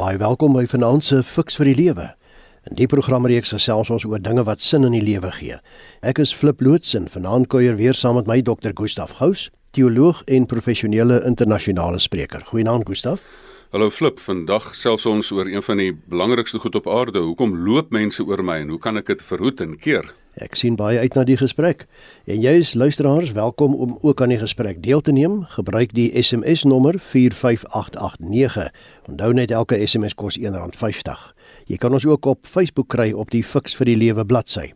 Baie welkom by Vanaand se Fix vir die Lewe. In die programreeks gesels ons oor dinge wat sin in die lewe gee. Ek is Flip Loots en vanaand kuier weer saam met my Dr. Gustaf Gous, teoloog en professionele internasionale spreker. Goeienaand Gustaf. Hallo Flip, vandag selfs ons oor een van die belangrikste goed op aarde. Hoekom loop mense oor my en hoe kan ek dit verhoed en keer? Ek sien baie uit na die gesprek. En jy is luisteraars welkom om ook aan die gesprek deel te neem. Gebruik die SMS nommer 45889. Onthou net elke SMS kos R1.50. Jy kan ons ook op Facebook kry op die Fix vir die Lewe bladsy.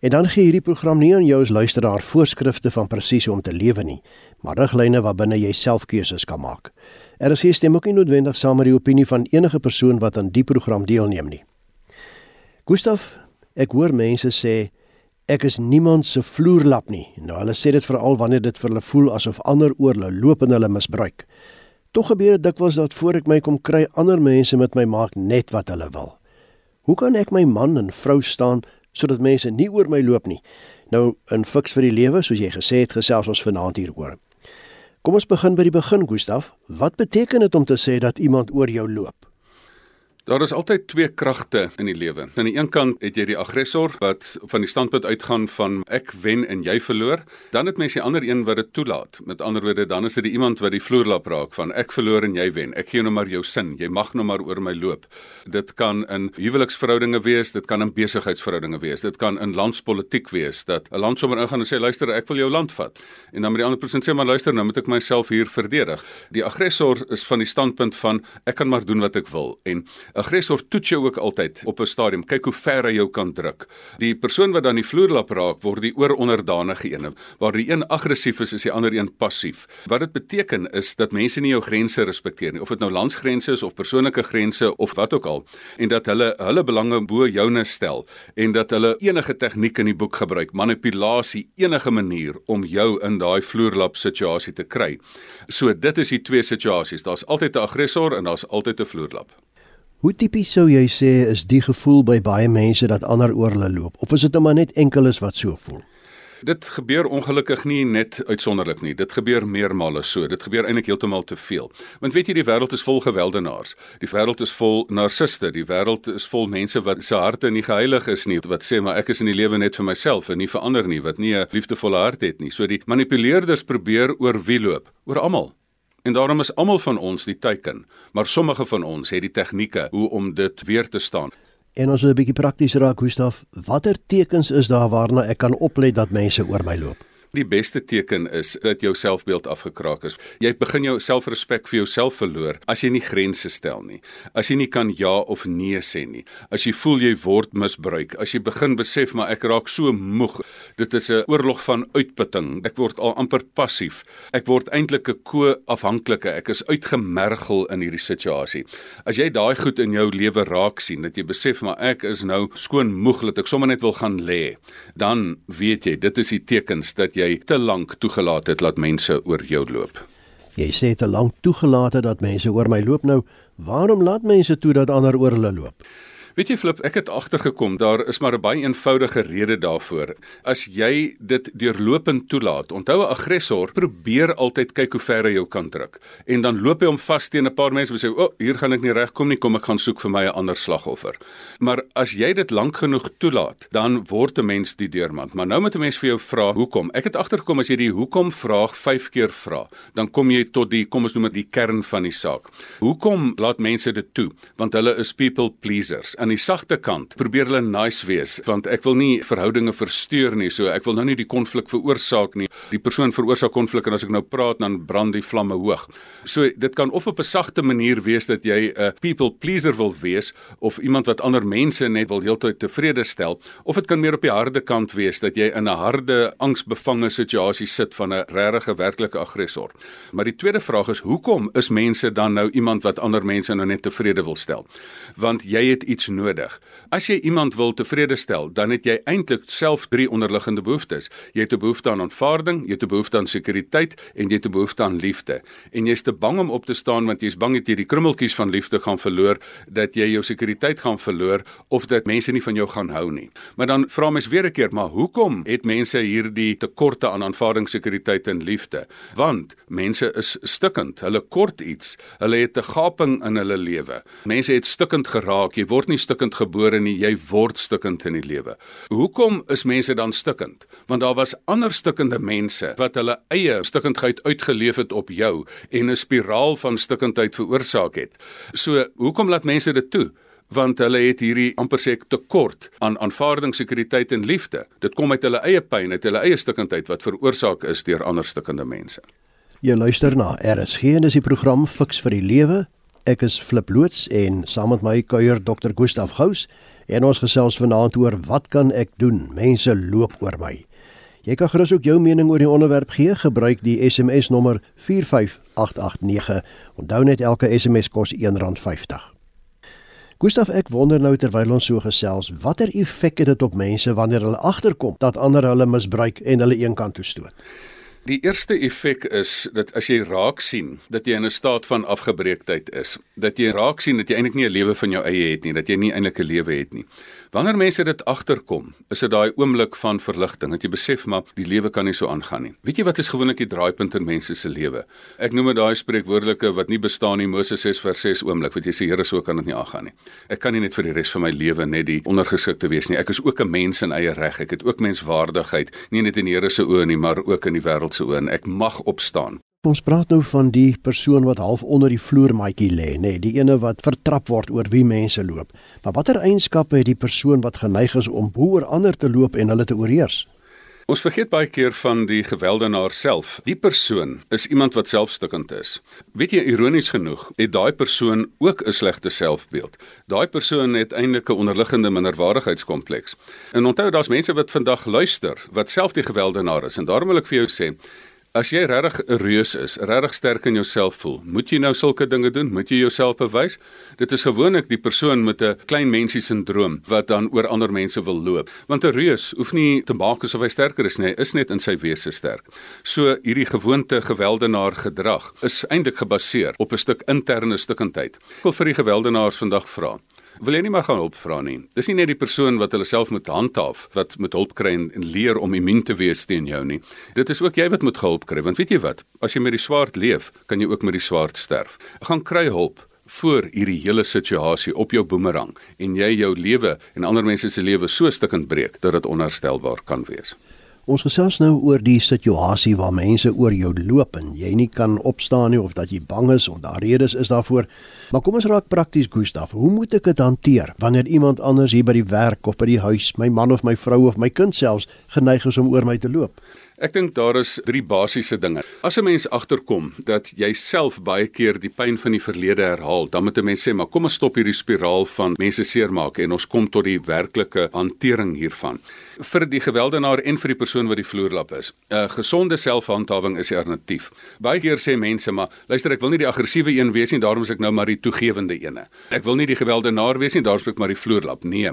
En dan gee hierdie program nie aan jou as luisteraar voorskrifte van presies hoe om te lewe nie, maar riglyne waarbinne jy self keuses kan maak. RC stem ook nie noodwendig saam met die opinie van enige persoon wat aan die program deelneem nie. Gustaf, Ek hoor mense sê ek is niemand se vloerlap nie. Nou hulle sê dit veral wanneer dit vir hulle voel asof ander oor hulle loop en hulle misbruik. Tog gebeur dit dikwels dat voor ek my kom kry ander mense met my maak net wat hulle wil. Hoe kan ek my man en vrou staan sodat mense nie oor my loop nie? Nou in fiks vir die lewe, soos jy gesê het, gesels ons vanaand hieroor. Kom ons begin by die begin, Gustaf. Wat beteken dit om te sê dat iemand oor jou loop? Daar is altyd twee kragte in die lewe. Aan die een kant het jy die aggressor wat van die standpunt uitgaan van ek wen en jy verloor. Dan het mens die ander een wat dit toelaat. Met ander woorde, dan is dit die iemand wat die vloerlap raak van ek verloor en jy wen. Ek gee nou maar jou sin. Jy mag nou maar oor my loop. Dit kan in huweliksverhoudinge wees, dit kan in besigheidsverhoudinge wees, dit kan in landspolitiek wees dat 'n land sommer ingaan en sê luister, ek wil jou land vat. En dan met die ander persoon sê maar luister, nou moet ek myself hier verdedig. Die aggressor is van die standpunt van ek kan maar doen wat ek wil en aggressor toets jou ook altyd op 'n stadium. Kyk hoe ver hy jou kan druk. Die persoon wat dan die vloerlap raak, word die ooronderdanige een. Waar die een aggressief is, is die ander een passief. Wat dit beteken is dat mense nie jou grense respekteer nie, of dit nou landsgrense is of persoonlike grense of wat ook al, en dat hulle hulle belange bo joune stel en dat hulle enige tegniek in die boek gebruik, manipulasie, enige manier om jou in daai vloerlap situasie te kry. So dit is die twee situasies. Daar's altyd 'n aggressor en daar's altyd 'n vloerlap. Hoe tipies sou jy sê is die gevoel by baie mense dat ander oor hulle loop of is dit nou maar net enkeles wat so voel? Dit gebeur ongelukkig nie net uitsonderlik nie. Dit gebeur meermale so. Dit gebeur eintlik heeltemal te veel. Want weet jy die wêreld is vol gewelddenaars. Die wêreld is vol narciste. Die wêreld is vol mense wat se harte nie geheilig is nie, wat sê maar ek is in die lewe net vir myself en nie vir ander nie, wat nie 'n liefdevolle hart het nie. So die manipuleerders probeer oor wie loop? Oor almal. En daarom is almal van ons die teiken, maar sommige van ons het die tegnieke hoe om dit weer te staan. En ons 'n bietjie prakties raak, Gustaf, watter tekens is daar waarna ek kan oplet dat mense oor my loop? Die beste teken is dat jou selfbeeld afgekraak is. Jy begin jou selfrespek vir jouself verloor as jy nie grense stel nie. As jy nie kan ja of nee sê nie. As jy voel jy word misbruik. As jy begin besef maar ek raak so moeg. Dit is 'n oorlog van uitputting. Ek word al amper passief. Ek word eintlik 'n ko-afhanklike. Ek is uitgemergel in hierdie situasie. As jy daai goed in jou lewe raak sien dat jy besef maar ek is nou skoon moeg dat ek sommer net wil gaan lê, dan weet jy dit is die tekens dat jy te lank toegelaat het dat mense oor jou loop. Jy sê te lank toegelaat het dat mense oor my loop nou. Waarom laat mense toe dat ander oor hulle loop? Weet jy Flip, ek het agtergekom daar is maar 'n baie eenvoudige rede daarvoor. As jy dit deurlopend toelaat, onthou 'n aggressor probeer altyd kyk hoe ver hy jou kan druk. En dan loop hy hom vas teen 'n paar mense en sê, "O, oh, hier gaan ek nie regkom nie, kom ek gaan soek vir my 'n ander slagoffer." Maar as jy dit lank genoeg toelaat, dan word 'n mens die deurmand. Maar nou moet 'n mens vir jou vra, "Hoekom?" Ek het agtergekom as jy die hoekom vraag 5 keer vra, dan kom jy tot die kom ons noem dit die kern van die saak. Hoekom laat mense dit toe? Want hulle is people pleasers. En aan die sagte kant probeer hulle nice wees want ek wil nie verhoudinge versteur nie so ek wil nou nie die konflik veroorsaak nie. Die persoon veroorsaak konflik en as ek nou praat dan brand die vlamme hoog. So dit kan of op 'n sagte manier wees dat jy 'n people pleaser wil wees of iemand wat ander mense net wil heeltyd tevrede stel of dit kan meer op die harde kant wees dat jy in 'n harde angsbevange situasie sit van 'n regte werklike aggressor. Maar die tweede vraag is hoekom is mense dan nou iemand wat ander mense nou net tevrede wil stel? Want jy het iets nodig. As jy iemand wil tevrede stel, dan het jy eintlik self drie onderliggende behoeftes. Jy het 'n behoefte aan aanvaarding, jy het 'n behoefte aan sekuriteit en jy het 'n behoefte aan liefde. En jy's te bang om op te staan want jy's bang dat jy die krummeltjies van liefde gaan verloor, dat jy jou sekuriteit gaan verloor of dat mense nie van jou gaan hou nie. Maar dan vra mens weer 'n keer, maar hoekom het mense hierdie tekorte aan aanvaarding, sekuriteit en liefde? Want mense is stikkend. Hulle kort iets. Hulle het 'n gaping in hulle lewe. Mense het stikkend geraak. Jy word nie stikkend gebore nie, jy word stikkend in die lewe. Hoekom is mense dan stikkend? Want daar was ander stikkende mense wat hulle eie stikkendheid uitgeleef het op jou en 'n spiraal van stikkendheid veroorsaak het. So, hoekom laat mense dit toe? want hulle het hierdie amper sê tekort aan aanvaarding, sekuriteit en liefde. Dit kom uit hulle eie pyn, uit hulle eie stikkindheid wat veroorsaak is deur ander stikkende mense. Jy luister na RSG en dis die program Fix vir die Lewe. Ek is Flip loods en saam met my kuier Dr. Gustaf Gous en ons gesels vanaand oor wat kan ek doen? Mense loop oor my. Jy kan gerus ook jou mening oor die onderwerp gee. Gebruik die SMS nommer 45889. Onthou net elke SMS kos R1.50. Gustaf, ek wonder nou terwyl ons so gesels, watter effek het dit op mense wanneer hulle agterkom dat ander hulle misbruik en hulle eenkant toe stoot? Die eerste effek is dat as jy raak sien dat jy in 'n staat van afgebreektheid is, dat jy raak sien dat jy eintlik nie 'n lewe van jou eie het nie, dat jy nie eintlik 'n lewe het nie. Wanneer mense dit agterkom, is dit daai oomblik van verligting dat jy besef maar die lewe kan nie so aangaan nie. Weet jy wat is gewoonlik die draaipunt in mense se lewe? Ek noem dit daai spreekwoordelike wat nie bestaan nie, Moses 6 vers 6 oomblik, wat jy sê Here, so kan dit nie aangaan nie. Ek kan nie net vir die res van my lewe net die ondergeskikte wees nie. Ek is ook 'n mens in eie reg. Ek het ook menswaardigheid, nie net in die Here se oë nie, maar ook in die wêreld se oë en ek mag opstaan. Ons praat nou van die persoon wat half onder die vloermatjie lê, nê, nee, die ene wat vertrap word oor wie mense loop. Maar watter eienskappe het die persoon wat geneig is om bo oor ander te loop en hulle te oorheers? Ons vergeet baie keer van die geweldenaar self. Die persoon is iemand wat selfstukkend is. Weet jy ironies genoeg, het daai persoon ook 'n slegte selfbeeld. Daai persoon het eintlik 'n onderliggende minderwaardigheidskompleks. En onthou daar's mense wat vandag luister wat self die geweldenaar is en daarom wil ek vir jou sê, As jy regtig 'n reus is, regtig sterk in jouself voel, moet jy nou sulke dinge doen? Moet jy jouself bewys? Dit is gewoonlik die persoon met 'n klein mensie sindroom wat dan oor ander mense wil loop. Want 'n reus hoef nie te maak asof hy sterker is nie, hy is net in sy wese sterk. So hierdie gewoonte geweldenaar gedrag is eintlik gebaseer op 'n stuk interne stukkendheid. Ek wil vir die geweldenaars vandag vra wil jy nie maar gaan hulp vra nie. Dis nie net die persoon wat hulle self moet handhaaf wat moet hulp kry en, en leer om immuun te wees teen jou nie. Dit is ook jy wat moet hulp kry want weet jy wat? As jy met die swaard leef, kan jy ook met die swaard sterf. Gaan kry hulp voor hierdie hele situasie op jou boemerang en jy jou lewe en ander mense se lewe so stukkend breek dat dit onherstelbaar kan wees. Ons gesels nou oor die situasie waar mense oor jou loop en jy nie kan opstaan nie of dat jy bang is of daar redes is daarvoor. Maar kom ons raak prakties, Gustaf. Hoe moet ek dit hanteer wanneer iemand anders hier by die werk of by die huis, my man of my vrou of my kind selfs geneig is om oor my te loop? Ek dink daar is drie basiese dinge. As 'n mens agterkom dat jy self baie keer die pyn van die verlede herhaal, dan moet 'n mens sê, maar kom ons stop hierdie spiraal van mense seermaak en ons kom tot die werklike hantering hiervan vir die geweldenaar en vir die persoon wat die vloerlap is. 'n Gesonde selfhandhawing is alternatief. Baie keer sê mense maar, luister ek wil nie die aggressiewe een wees nie, daarom is ek nou maar die toegewende een. Ek wil nie die geweldenaar wees nie, daarom is ek maar die vloerlap. Nee.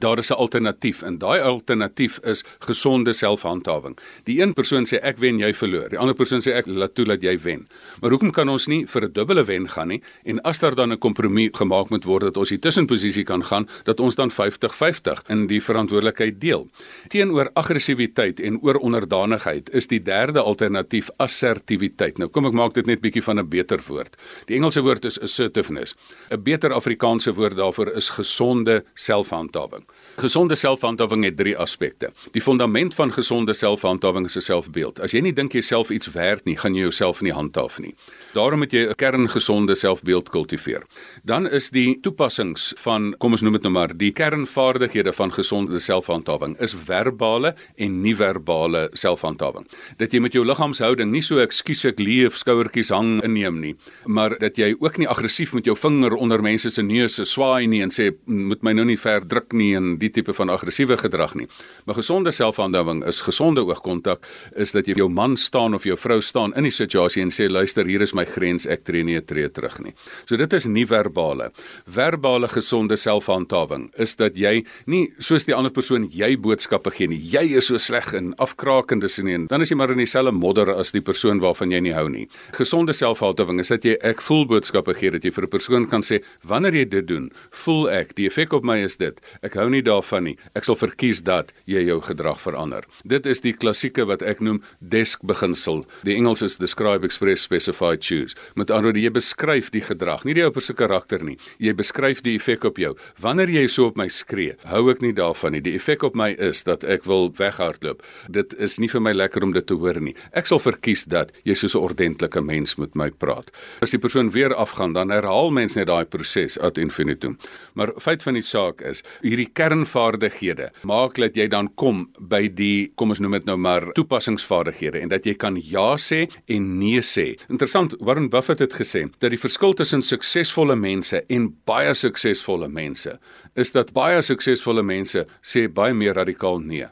Daar is 'n alternatief en daai alternatief is gesonde selfhandhawing. Die een persoon sê ek wen, jy verloor. Die ander persoon sê ek laat toe dat jy wen. Maar hoekom kan ons nie vir 'n dubbele wen gaan nie en as daar dan 'n kompromie gemaak moet word dat ons die tussenposisie kan gaan dat ons dan 50-50 in die verantwoordelikheid deel. Teenoor aggressiwiteit en oor onderdanigheid is die derde alternatief assertiwiteit. Nou kom ek maak dit net bietjie van 'n beter woord. Die Engelse woord is assertiveness. 'n Beter Afrikaanse woord daarvoor is gesonde selfhandhawing. Gesonde selfhandhawing het drie aspekte. Die fundament van gesonde selfhandhawing is 'n selfbeeld. As jy nie dink jy self iets werd nie, gaan jy jouself nie handhaaf nie. Daarom moet jy 'n kerngesonde selfbeeld kultiveer. Dan is die toepassings van kom ons noem dit nou maar die kernvaardighede van gesonde selfhandhawing is verbale en nie-verbale selfhandhawing. Dat jy met jou liggaamshouding nie so ekskuus ek leef skouertjies hang inneem nie, maar dat jy ook nie aggressief met jou vinger onder mense se neuse swaai nie en sê moet my nou nie ver druk nie en die tipe van aggressiewe gedrag nie. Maar gesonde selfhandhawing is gesonde oogkontak is dat jy jou man staan of jou vrou staan in die situasie en sê luister hier is my grens ek tree nie 'n tree terug nie. So dit is nie verbale. Verbale gesonde selfhandhawing is dat jy nie soos die ander persoon jy boodskappe gee nie. Jy is so sleg en afkrakende sin en dan is jy maar in dieselfde modder as die persoon waarvan jy nie hou nie. Gesonde selfhandhawing is dat jy ek voel boodskappe gee dat jy vir 'n persoon kan sê wanneer jy dit doen, voel ek die effek op my is dit. Ek hou nie daarvan nie. Ek sal verkies dat jy jou gedrag verander. Dit is die klassieke wat ek noem desk beginsel. Die Engels is describe express specify choose. Met ander woorde jy beskryf die gedrag, nie die ou se karakter nie. Jy beskryf die effek op jou. Wanneer jy so op my skree, hou ek nie daarvan nie. Die effek op my is dat ek wil weghardloop. Dit is nie vir my lekker om dit te hoor nie. Ek sal verkies dat jy soos 'n ordentlike mens met my praat. As die persoon weer afgaan, dan herhaal mens net daai proses ad infinitum. Maar feit van die saak is, hierdie kernvaardighede maak dat jy dan kom by die kom ons noem dit nou maar toepassingsvaardighede en dat jy kan ja sê en nee sê. Interessant, Warren Buffett het gesê dat die verskil tussen suksesvolle mense en baie suksesvolle mense is dat baie suksesvolle mense sê baie meer radikaal nee.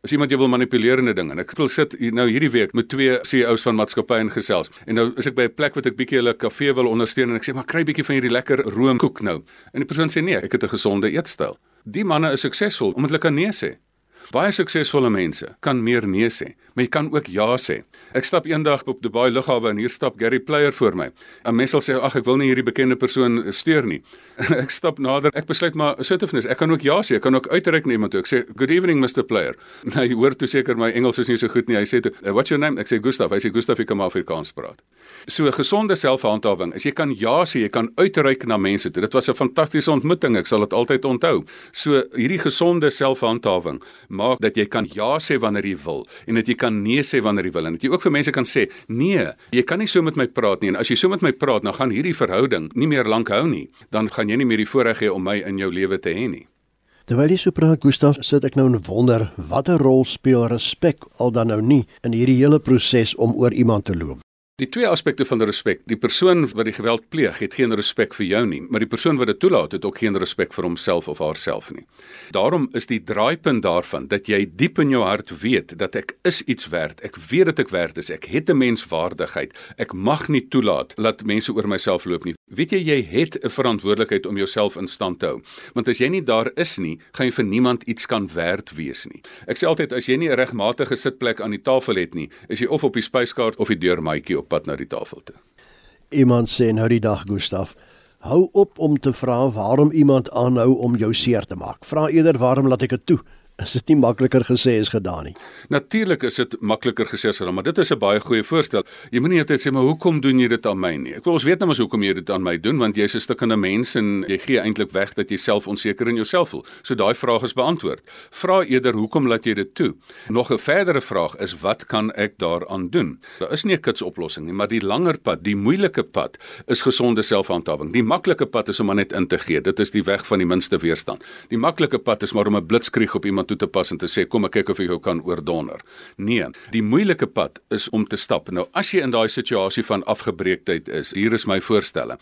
As iemand jou wil manipuleer in 'n ding en ek speel sit nou hierdie week met twee CEO's van maatskappye in gesels en nou is ek by 'n plek wat ek bietjie hulle kafee wil ondersteun en ek sê maar kry bietjie van hierdie lekker roomkoek nou. En die persoon sê nee, ek het 'n gesonde eetstyl. Die manne is suksesvol omdat hulle kan nee sê. Baie suksesvolle mense kan meer nee sê, maar jy kan ook ja sê. Ek stap eendag op Dubai Lughawe en hier stap Gary Player voor my. 'n Mens sal sê ag ek wil nie hierdie bekende persoon steur nie. ek stap nader, ek besluit maar assertiveness. Ek kan ook ja sê, ek kan ook uitreik na iemand toe. Ek sê good evening Mr Player. Nou jy hoor toe seker my Engels is nie so goed nie. Hy sê toe what's your name? Ek sê Gustav. Hy sê Gustav, ek kan maar Afrikaans praat. So gesonde selfhandhawing is jy kan ja sê, jy kan uitreik na mense toe. Dit was 'n fantastiese ontmoeting. Ek sal dit altyd onthou. So hierdie gesonde selfhandhawing maak dat jy kan ja sê wanneer jy wil en dat jy kan nee sê wanneer jy wil en dat jy ook vir mense kan sê nee, jy kan nie so met my praat nie en as jy so met my praat, dan gaan hierdie verhouding nie meer lank hou nie. Dan gaan jy nie meer die voorreg hê om my in jou lewe te hê nie. Terwyl jy so praat, Gustaf, sit ek nou en wonder watter rol speel respek al dan nou nie in hierdie hele proses om oor iemand te loop. Die twee aspekte van respek. Die persoon wat die geweld pleeg, het geen respek vir jou nie, maar die persoon wat dit toelaat, het ook geen respek vir homself of haarself nie. Daarom is die draaipunt daarvan dat jy diep in jou hart weet dat ek is iets werd. Ek weet dat ek werd is. Ek het 'n menswaardigheid. Ek mag nie toelaat dat mense oor myself loop nie. Weet jy jy het 'n verantwoordelikheid om jouself in stand te hou. Want as jy nie daar is nie, gaan jy vir niemand iets kan werd wees nie. Ek sê altyd as jy nie 'n regmatige sitplek aan die tafel het nie, is jy of op die spyskaart of die deurmaatjie op pad na die tafel toe. Iemand sê nou die dag Gustaf, hou op om te vra waarom iemand aanhou om jou seer te maak. Vra eerder waarom laat ek dit toe? Is dit nie makliker gesê as gedaan nie. Natuurlik is dit makliker gesê as gedaan, maar dit is 'n baie goeie voorstel. Jy moenie net sê maar hoekom doen jy dit aan my nie? Ek wil ons weet nou mos hoekom jy dit aan my doen want jy's 'n stukkende mens en jy gee eintlik weg dat jy self onseker in jouself voel. So daai vraag is beantwoord. Vra eerder hoekom laat jy dit toe? Nog 'n verdere vraag is wat kan ek daaraan doen? Daar is nie 'n kits oplossing nie, maar die langer pad, die moeilike pad is gesonde selfhandhawing. Die maklike pad is om maar net in te gee. Dit is die weg van die minste weerstand. Die maklike pad is maar om 'n blitskrieg op iemand toe te pas en te sê kom ek kyk of ek jou kan oordonder. Nee, die moeilike pad is om te stap. Nou as jy in daai situasie van afgebreektheid is, hier is my voorstelle.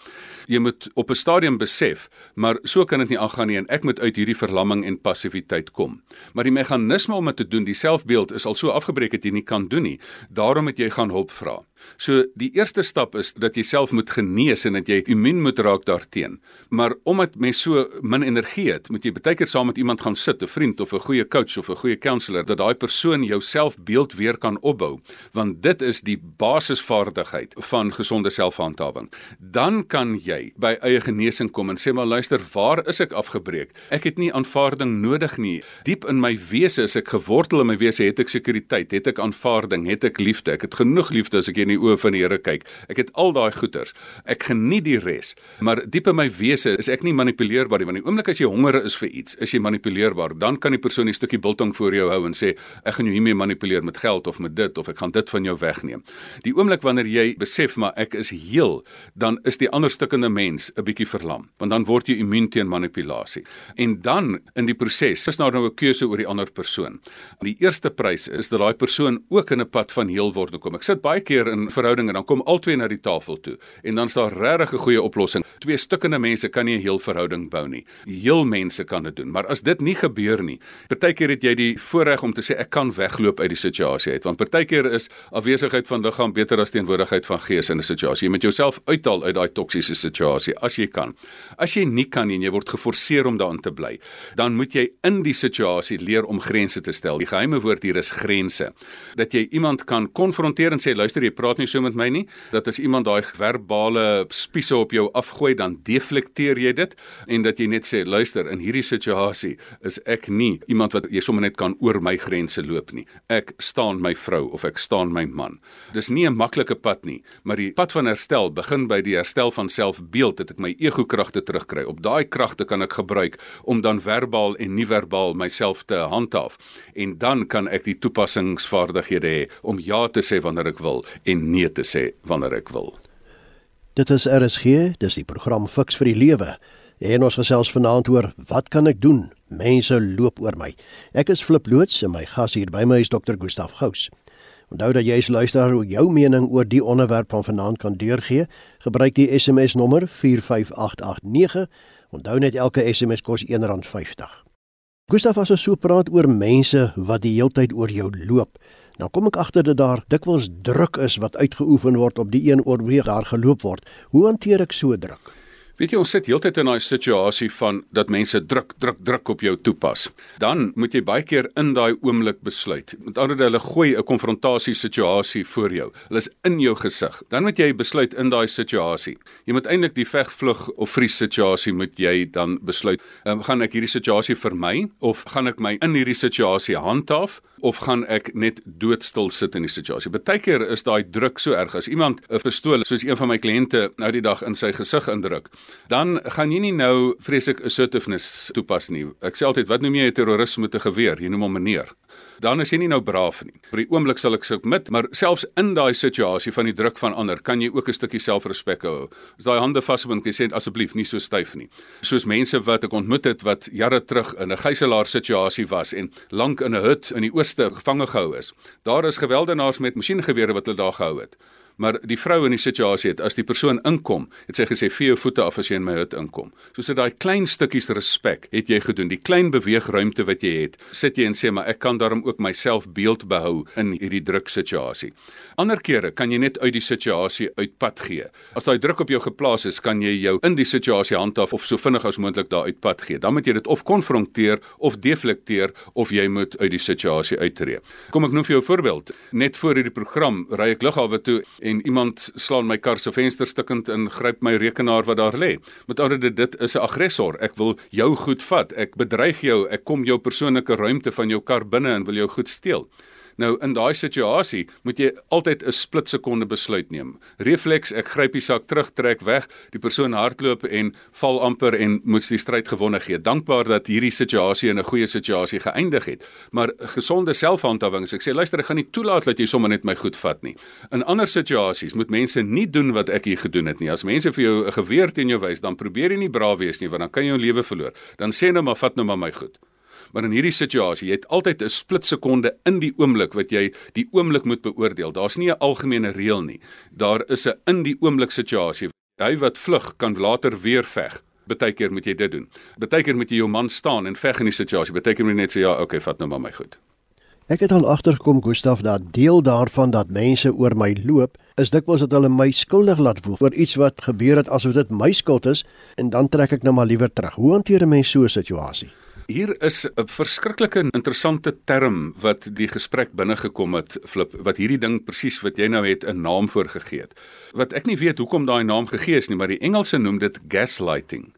Jy moet op 'n stadium besef, maar so kan dit nie aangaan nie en ek moet uit hierdie verlamming en passiwiteit kom. Maar die meganisme om dit te doen, die selfbeeld is al so afgebreek dat jy nie kan doen nie. Daarom moet jy gaan hulp vra. So die eerste stap is dat jy self moet genees en dat jy immuun moet raak daarteenoor. Maar omdat mens so min energie het, moet jy baie keer saam met iemand gaan sit, 'n vriend of 'n goeie coach of 'n goeie counselor dat daai persoon jou selfbeeld weer kan opbou, want dit is die basisvaardigheid van gesonde selfhandhawing. Dan kan jy by eie genesing kom en sê maar luister, waar is ek afgebreek? Ek het nie aanvaarding nodig nie. Diep in my wese is ek gewortel in my wese, het ek sekuriteit, het ek aanvaarding, het ek liefde. Ek het genoeg liefde as ek in die oë van die Here kyk. Ek het al daai goeders. Ek geniet die res, maar diep in my wese is ek nie manipuleerbaar nie. Want die oomblik as jy honger is vir iets, is jy manipuleerbaar. Dan kan die persoon 'n stukkie biltong voor jou hou en sê ek gaan jou hiermee manipuleer met geld of met dit of ek gaan dit van jou wegneem. Die oomblik wanneer jy besef maar ek is heel, dan is die ander stukkende mens 'n bietjie verlam, want dan word jy immuun teen manipulasie. En dan in die proses is daar nou 'n keuse oor die ander persoon. Die eerste prys is dat daai persoon ook in 'n pad van heel word kom. Ek sit baie keer in verhoudinge dan kom albei na die tafel toe en dan is daar regtig 'n goeie oplossing. Twee stukkende mense kan nie 'n heel verhouding bou nie. Heel mense kan dit doen, maar as dit nie gebeur nie, partykeer het jy die voorreg om te sê ek kan wegloop uit die situasie uit, want partykeer is afwesigheid van liggaam beter as teenwoordigheid van gees in 'n situasie. Jy moet jouself uithaal uit daai toksiese situasie as jy kan. As jy nie kan nie en jy word geforseer om daarin te bly, dan moet jy in die situasie leer om grense te stel. Die geheime woord hier is grense. Dat jy iemand kan konfronteer en sê luister jy praat nie so met my nie, dat as iemand daai verbale spiese op jou afgooi dan deflekteer jy dit en dat jy net sê luister in hierdie situasie is ek nie iemand wat jy sommer net kan oor my grense loop nie. Ek staan my vrou of ek staan my man. Dis nie 'n maklike pad nie, maar die pad van herstel begin by die herstel van selfbeeld dat ek my ego kragte terugkry. Op daai kragte kan ek gebruik om dan verbaal en nie verbaal myself te handhaaf en dan kan ek die toepassingsvaardighede hê om ja te sê wanneer ek wil en nee te sê wanneer ek wil. Dit is RSG, dis die program Fix vir die Lewe. En ons gesels vanaand oor wat kan ek doen? Mense loop oor my. Ek is Flip loods en my gas hier by my is Dr. Gustaf Gous. Onthou dat jy as luisteraar jou mening oor die onderwerp van vanaand kan deurgee. Gebruik die SMS nommer 45889. Onthou net elke SMS kos R1.50. Gustaf as ons so praat oor mense wat die heeltyd oor jou loop, nou kom ek agter dat daar dikwels druk is wat uitgeoefen word op die een oor wie daar geloop word. Hoe hanteer ek so druk? Weet jy ons sit heeltyd in daai situasie van dat mense druk druk druk op jou toepas. Dan moet jy baie keer in daai oomblik besluit. Met ander woorde hulle gooi 'n konfrontasie situasie voor jou. Hulle is in jou gesig. Dan moet jy besluit in daai situasie. Jy moet eintlik die veg vlug of vries situasie moet jy dan besluit. Um, gaan ek hierdie situasie vermy of gaan ek my in hierdie situasie handhaaf? of gaan ek net doodstil sit in die situasie. Partykeer is daai druk so erg as iemand 'n pistool soos een van my kliënte nou die dag in sy gesig indruk, dan gaan jy nie nou vreeslik assertiveness toepas nie. Ek sê altyd wat noem jy 'n terroris met 'n geweer? Jy noem hom meneer dan is jy nie nou braaf nie. Vir die oomblik sal ek submit, maar selfs in daai situasie van die druk van ander, kan jy ook 'n stukkie selfrespek hou. As daai hande vasbind, kan jy sê asseblief nie so styf nie. Soos mense wat ek ontmoet het wat jare terug in 'n gijslaer situasie was en lank in 'n hut in die ooste gevange gehou is. Daar is gewelddenaars met masjiengewere wat hulle daar gehou het maar die vrou in die situasie het as die persoon inkom, het sy gesê vee jou voete af as jy in my hut inkom. Soos dit daai klein stukkies respek het jy gedoen, die klein beweegruimte wat jy het, sit jy en sê maar ek kan daarom ook myself beeld behou in hierdie druk situasie. Ander kere kan jy net uit die situasie uitpad gee. As daai druk op jou geplaas is, kan jy jou in die situasie handhaaf of so vinnig as moontlik daar uitpad gee. Dan moet jy dit of konfronteer of deflekteer of jy moet uit die situasie uittreë. Kom ek noem vir jou 'n voorbeeld. Net voor hierdie program ry ek lughawe toe en iemand slaan my kar se venster stukkend en gryp my rekenaar wat daar lê. Met ander woorde dit is 'n aggressor. Ek wil jou goed vat. Ek bedreig jou. Ek kom jou persoonlike ruimte van jou kar binne en wil jou goed steel. Nou in daai situasie moet jy altyd 'n split sekonde besluit neem. Refleks, ek gryp die sak terug, trek weg, die persoon hardloop en val amper en moet die stryd gewonne gee. Dankbaar dat hierdie situasie in 'n goeie situasie geëindig het. Maar gesonde selfhandhawing, ek sê luister, ek gaan nie toelaat dat jy sommer net my goed vat nie. In ander situasies moet mense nie doen wat ek hier gedoen het nie. As mense vir jou 'n geweer teen jou wys, dan probeer jy nie braaf wees nie, want dan kan jy jou lewe verloor. Dan sê nou maar vat nou maar my goed maar in hierdie situasie, jy het altyd 'n split sekonde in die oomblik wat jy die oomblik moet beoordeel. Daar's nie 'n algemene reël nie. Daar is 'n in die oomblik situasie. Hy wat vlug kan later weer veg. Partykeer moet jy dit doen. Partykeer moet jy jou man staan en veg in die situasie. Partykeer moet jy net sê ja, okay, vat nou maar my goed. Ek het al agtergekom Gustaf dat deel daarvan dat mense oor my loop is dikwels dat hulle my skuldig laat voel vir iets wat gebeur het asof dit my skuld is en dan trek ek nou maar liewer terug. Hoe hanteer 'n mens so 'n situasie? Hier is 'n verskriklike interessante term wat die gesprek binne gekom het, Flip, wat hierdie ding presies wat jy nou het 'n naam voor gegee het. Wat ek nie weet hoekom daai naam gegee is nie, maar die Engelse noem dit gaslighting.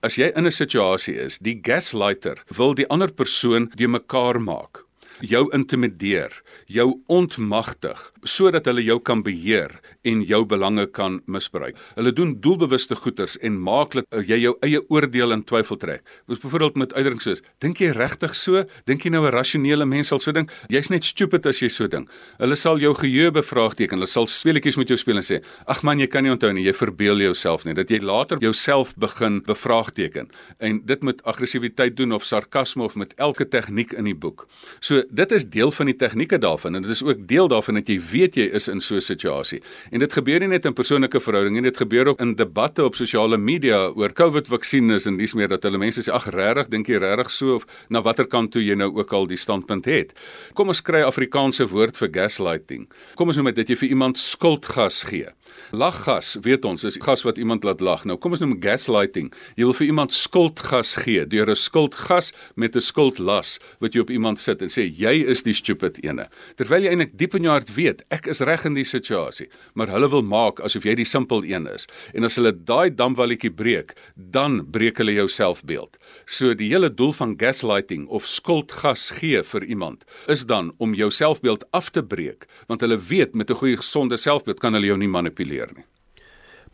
As jy in 'n situasie is, die gaslighter wil die ander persoon die mekaar maak. jou intimideer, jou ontmagtig sodat hulle jou kan beheer en jou belange kan misbruik. Hulle doen doelbewuste goeters en maak dat jy jou eie oordeel in twyfel trek. Soos byvoorbeeld met uitdrukkings soos: "Dink jy regtig so? Dink jy nou 'n rasionele mens sal so dink? Jy's net stupid as jy so dink." Hulle sal jou geheue bevraagteken. Hulle sal speletjies met jou speel en sê: "Ag man, jy kan nie onthou nie. Jy verbeel jouself nie." Dat jy later jouself begin bevraagteken. En dit met aggressiwiteit doen of sarkasme of met elke tegniek in die boek. So dit is deel van die tegnieke daarvan en dit is ook deel daarvan dat jy weet jy is in so 'n situasie. En dit gebeur nie net in persoonlike verhoudinge nie, dit gebeur ook in debatte op sosiale media oor COVID-vaksines en dis meer dat hulle mense sê ag regtig dink jy regtig so of na watter kant toe jy nou ook al die standpunt het. Kom ons kry Afrikaanse woord vir gaslighting. Kom ons noem dit dat jy vir iemand skuldgas gee. Laggas, weet ons, is gas wat iemand laat lag. Nou kom ons noem gaslighting. Jy wil vir iemand skuldgas gee deur 'n skuldgas met 'n skuldlas wat jy op iemand sit en sê jy is die stupid ene. Terwyl jy eintlik diep in jou hart weet ek is reg in die situasie, maar hulle wil maak asof jy die simpel een is. En as hulle daai damwalletjie breek, dan breek hulle jou selfbeeld. So die hele doel van gaslighting of skuldgas gee vir iemand is dan om jou selfbeeld af te breek, want hulle weet met 'n goeie gesonde selfbeeld kan hulle jou nie manipuleer nie.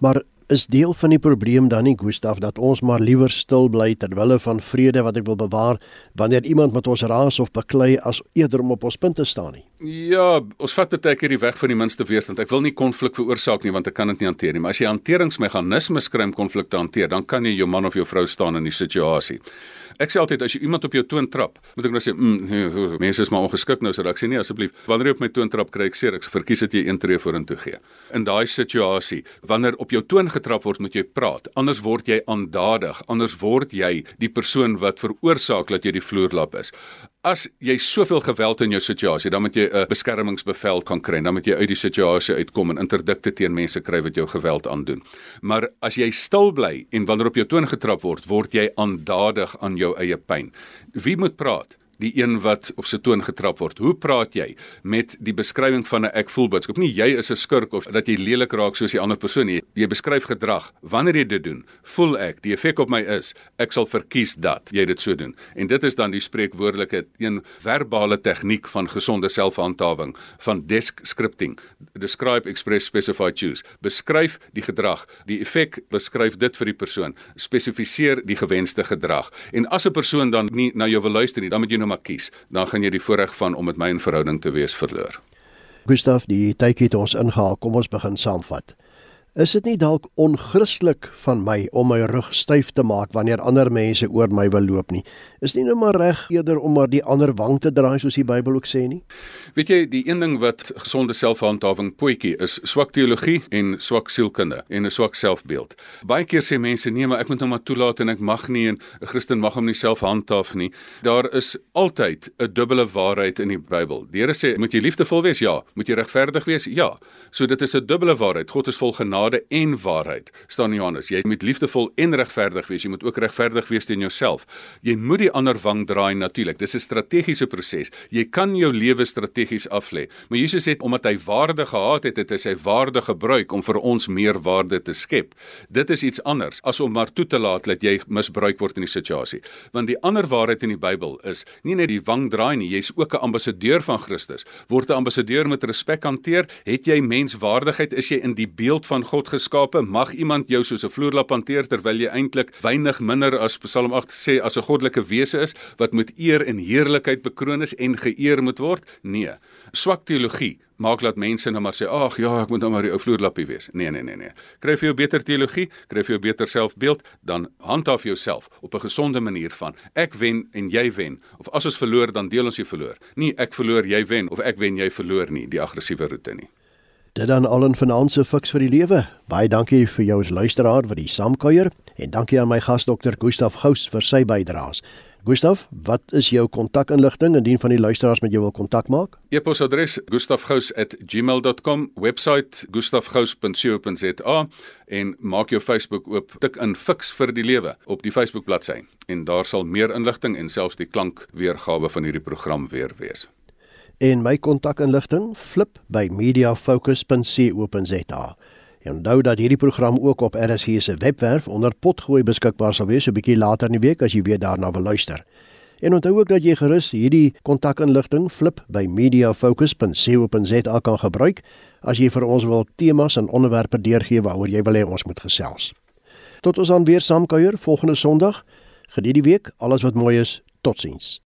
Maar is deel van die probleem dan nie Gustaf dat ons maar liewer stil bly ter wille van vrede wat ek wil bewaar wanneer iemand met ons raas of beklei as eerder om op ons punt te staan nie. Ja, ons vat baie keer die weg van die minste weerstand. Ek wil nie konflik veroorsaak nie want ek kan dit nie hanteer nie, maar as jy hanteringsmeganismes kry om konflik te hanteer, dan kan jy jou man of jou vrou staan in die situasie. Ek sê altyd as jy iemand op jou toon trap, moet ek nou sê, mm, nee, mense is maar ongeskik nou sodat ek sê nee asseblief. Wanneer jy op my toon trap, kry ek seer. Ek verkies dat jy een tree vorentoe gee. In daai situasie, wanneer op jou toon getrap word, moet jy praat. Anders word jy aandadig, anders word jy die persoon wat veroorsaak dat jy die vloerlap is. As jy soveel geweld in jou situasie, dan moet jy 'n beskermingsbevel kan kry, dan moet jy uit die situasie uitkom en interdikte teen mense kry wat jou geweld aandoen. Maar as jy stil bly en wanneer op jou toon getrap word, word jy aandadig aan jou eie pyn. Wie moet praat? Die een wat op sy toon getrap word. Hoe praat jy met die beskrywing van 'n ek voel boodskap? Nie jy is 'n skurk of dat jy lelik raak soos die ander persoon nie. Jy beskryf gedrag. Wanneer jy dit doen, voel ek die effek op my is ek sal verkies dat jy dit so doen. En dit is dan die spreekwoordelike een verbale tegniek van gesonde selfhandhawing van desk scripting. Describe, express, specify, choose. Beskryf die gedrag, die effek, beskryf dit vir die persoon. Spesifiseer die gewenste gedrag. En as 'n persoon dan nie na jou wil luister nie, dan moet jy nou maar kies, dan gaan jy die voorreg van om met my in verhouding te wees verloor. Gustaf, die tyd het ons ingehaal. Kom ons begin saamvat. Is dit nie dalk onchristelik van my om my rug styf te maak wanneer ander mense oor my wil loop nie? Is nie nou maar reg eerder om maar die ander wang te draai soos die Bybel ook sê nie? Weet jy, die een ding wat gesonde selfhandhawing poetjie is swak teologie en swak sielkunde en 'n swak selfbeeld. Baie keer sê mense nee, maar ek moet nou maar toelaat en ek mag nie en 'n Christen mag hom nie self handhaaf nie. Daar is altyd 'n dubbele waarheid in die Bybel. Die Here sê, moet jy liefdevol wees? Ja. Moet jy regverdig wees? Ja. So dit is 'n dubbele waarheid. God is vol genade genade en waarheid. staan Johannes. Jy moet liefdevol en regverdig wees. Jy moet ook regverdig wees teen jouself. Jy moet die ander wang draai natuurlik. Dis 'n strategiese proses. Jy kan jou lewe strategies aflê. Maar Jesus het omdat hy waarde gehad het, het hy sy waarde gebruik om vir ons meer waarde te skep. Dit is iets anders as om maar toe te laat dat jy misbruik word in die situasie. Want die ander waarheid in die Bybel is nie net die wang draai nie, jy's ook 'n ambassadeur van Christus. Word 'n ambassadeur met respek hanteer, het jy menswaardigheid, is jy in die beeld van God geskape, mag iemand jou soos 'n vloerlap hanteer terwyl jy eintlik weinig minder as Psalm 8 sê as 'n goddelike wese is wat met eer en heerlikheid bekroon is en geëer moet word? Nee. Swak teologie maak dat mense nou maar sê, "Ag ja, ek moet nou maar die ou vloerlappie wees." Nee, nee, nee, nee. Kry vir jou beter teologie, kry vir jou beter selfbeeld, dan handhaaf jouself op 'n gesonde manier van ek wen en jy wen. Of as ons verloor, dan deel ons die verloor. Nie ek verloor, jy wen of ek wen, jy verloor nie, die aggressiewe roete nie. Dit dan al 'n finansiële fiks vir die lewe. Baie dankie vir jou as luisteraar vir die saamkuier en dankie aan my gas dokter Gustaf Gous vir sy bydraes. Gustaf, wat is jou kontakinligting indien van die luisteraars met jou wil kontak maak? E-posadres gustafgous@gmail.com, webwerf gustafgous.co.za en maak jou Facebook oop, tik in fiks vir die lewe op die Facebook bladsy en daar sal meer inligting en selfs die klankweergawe van hierdie program weer wees en my kontakinligting flip by mediafocus.co.za. En onthou dat hierdie program ook op RSG se webwerf onder potgooi beskikbaar sal wees 'n bietjie later in die week as jy weer daarna wil luister. En onthou ook dat jy gerus hierdie kontakinligting flip by mediafocus.co.za kan gebruik as jy vir ons wil temas en onderwerpe deurgee waaroor jy wil hê ons moet gesels. Tot ons dan weer saamkuier volgende Sondag. Geniet die week, alles wat mooi is. Totsiens.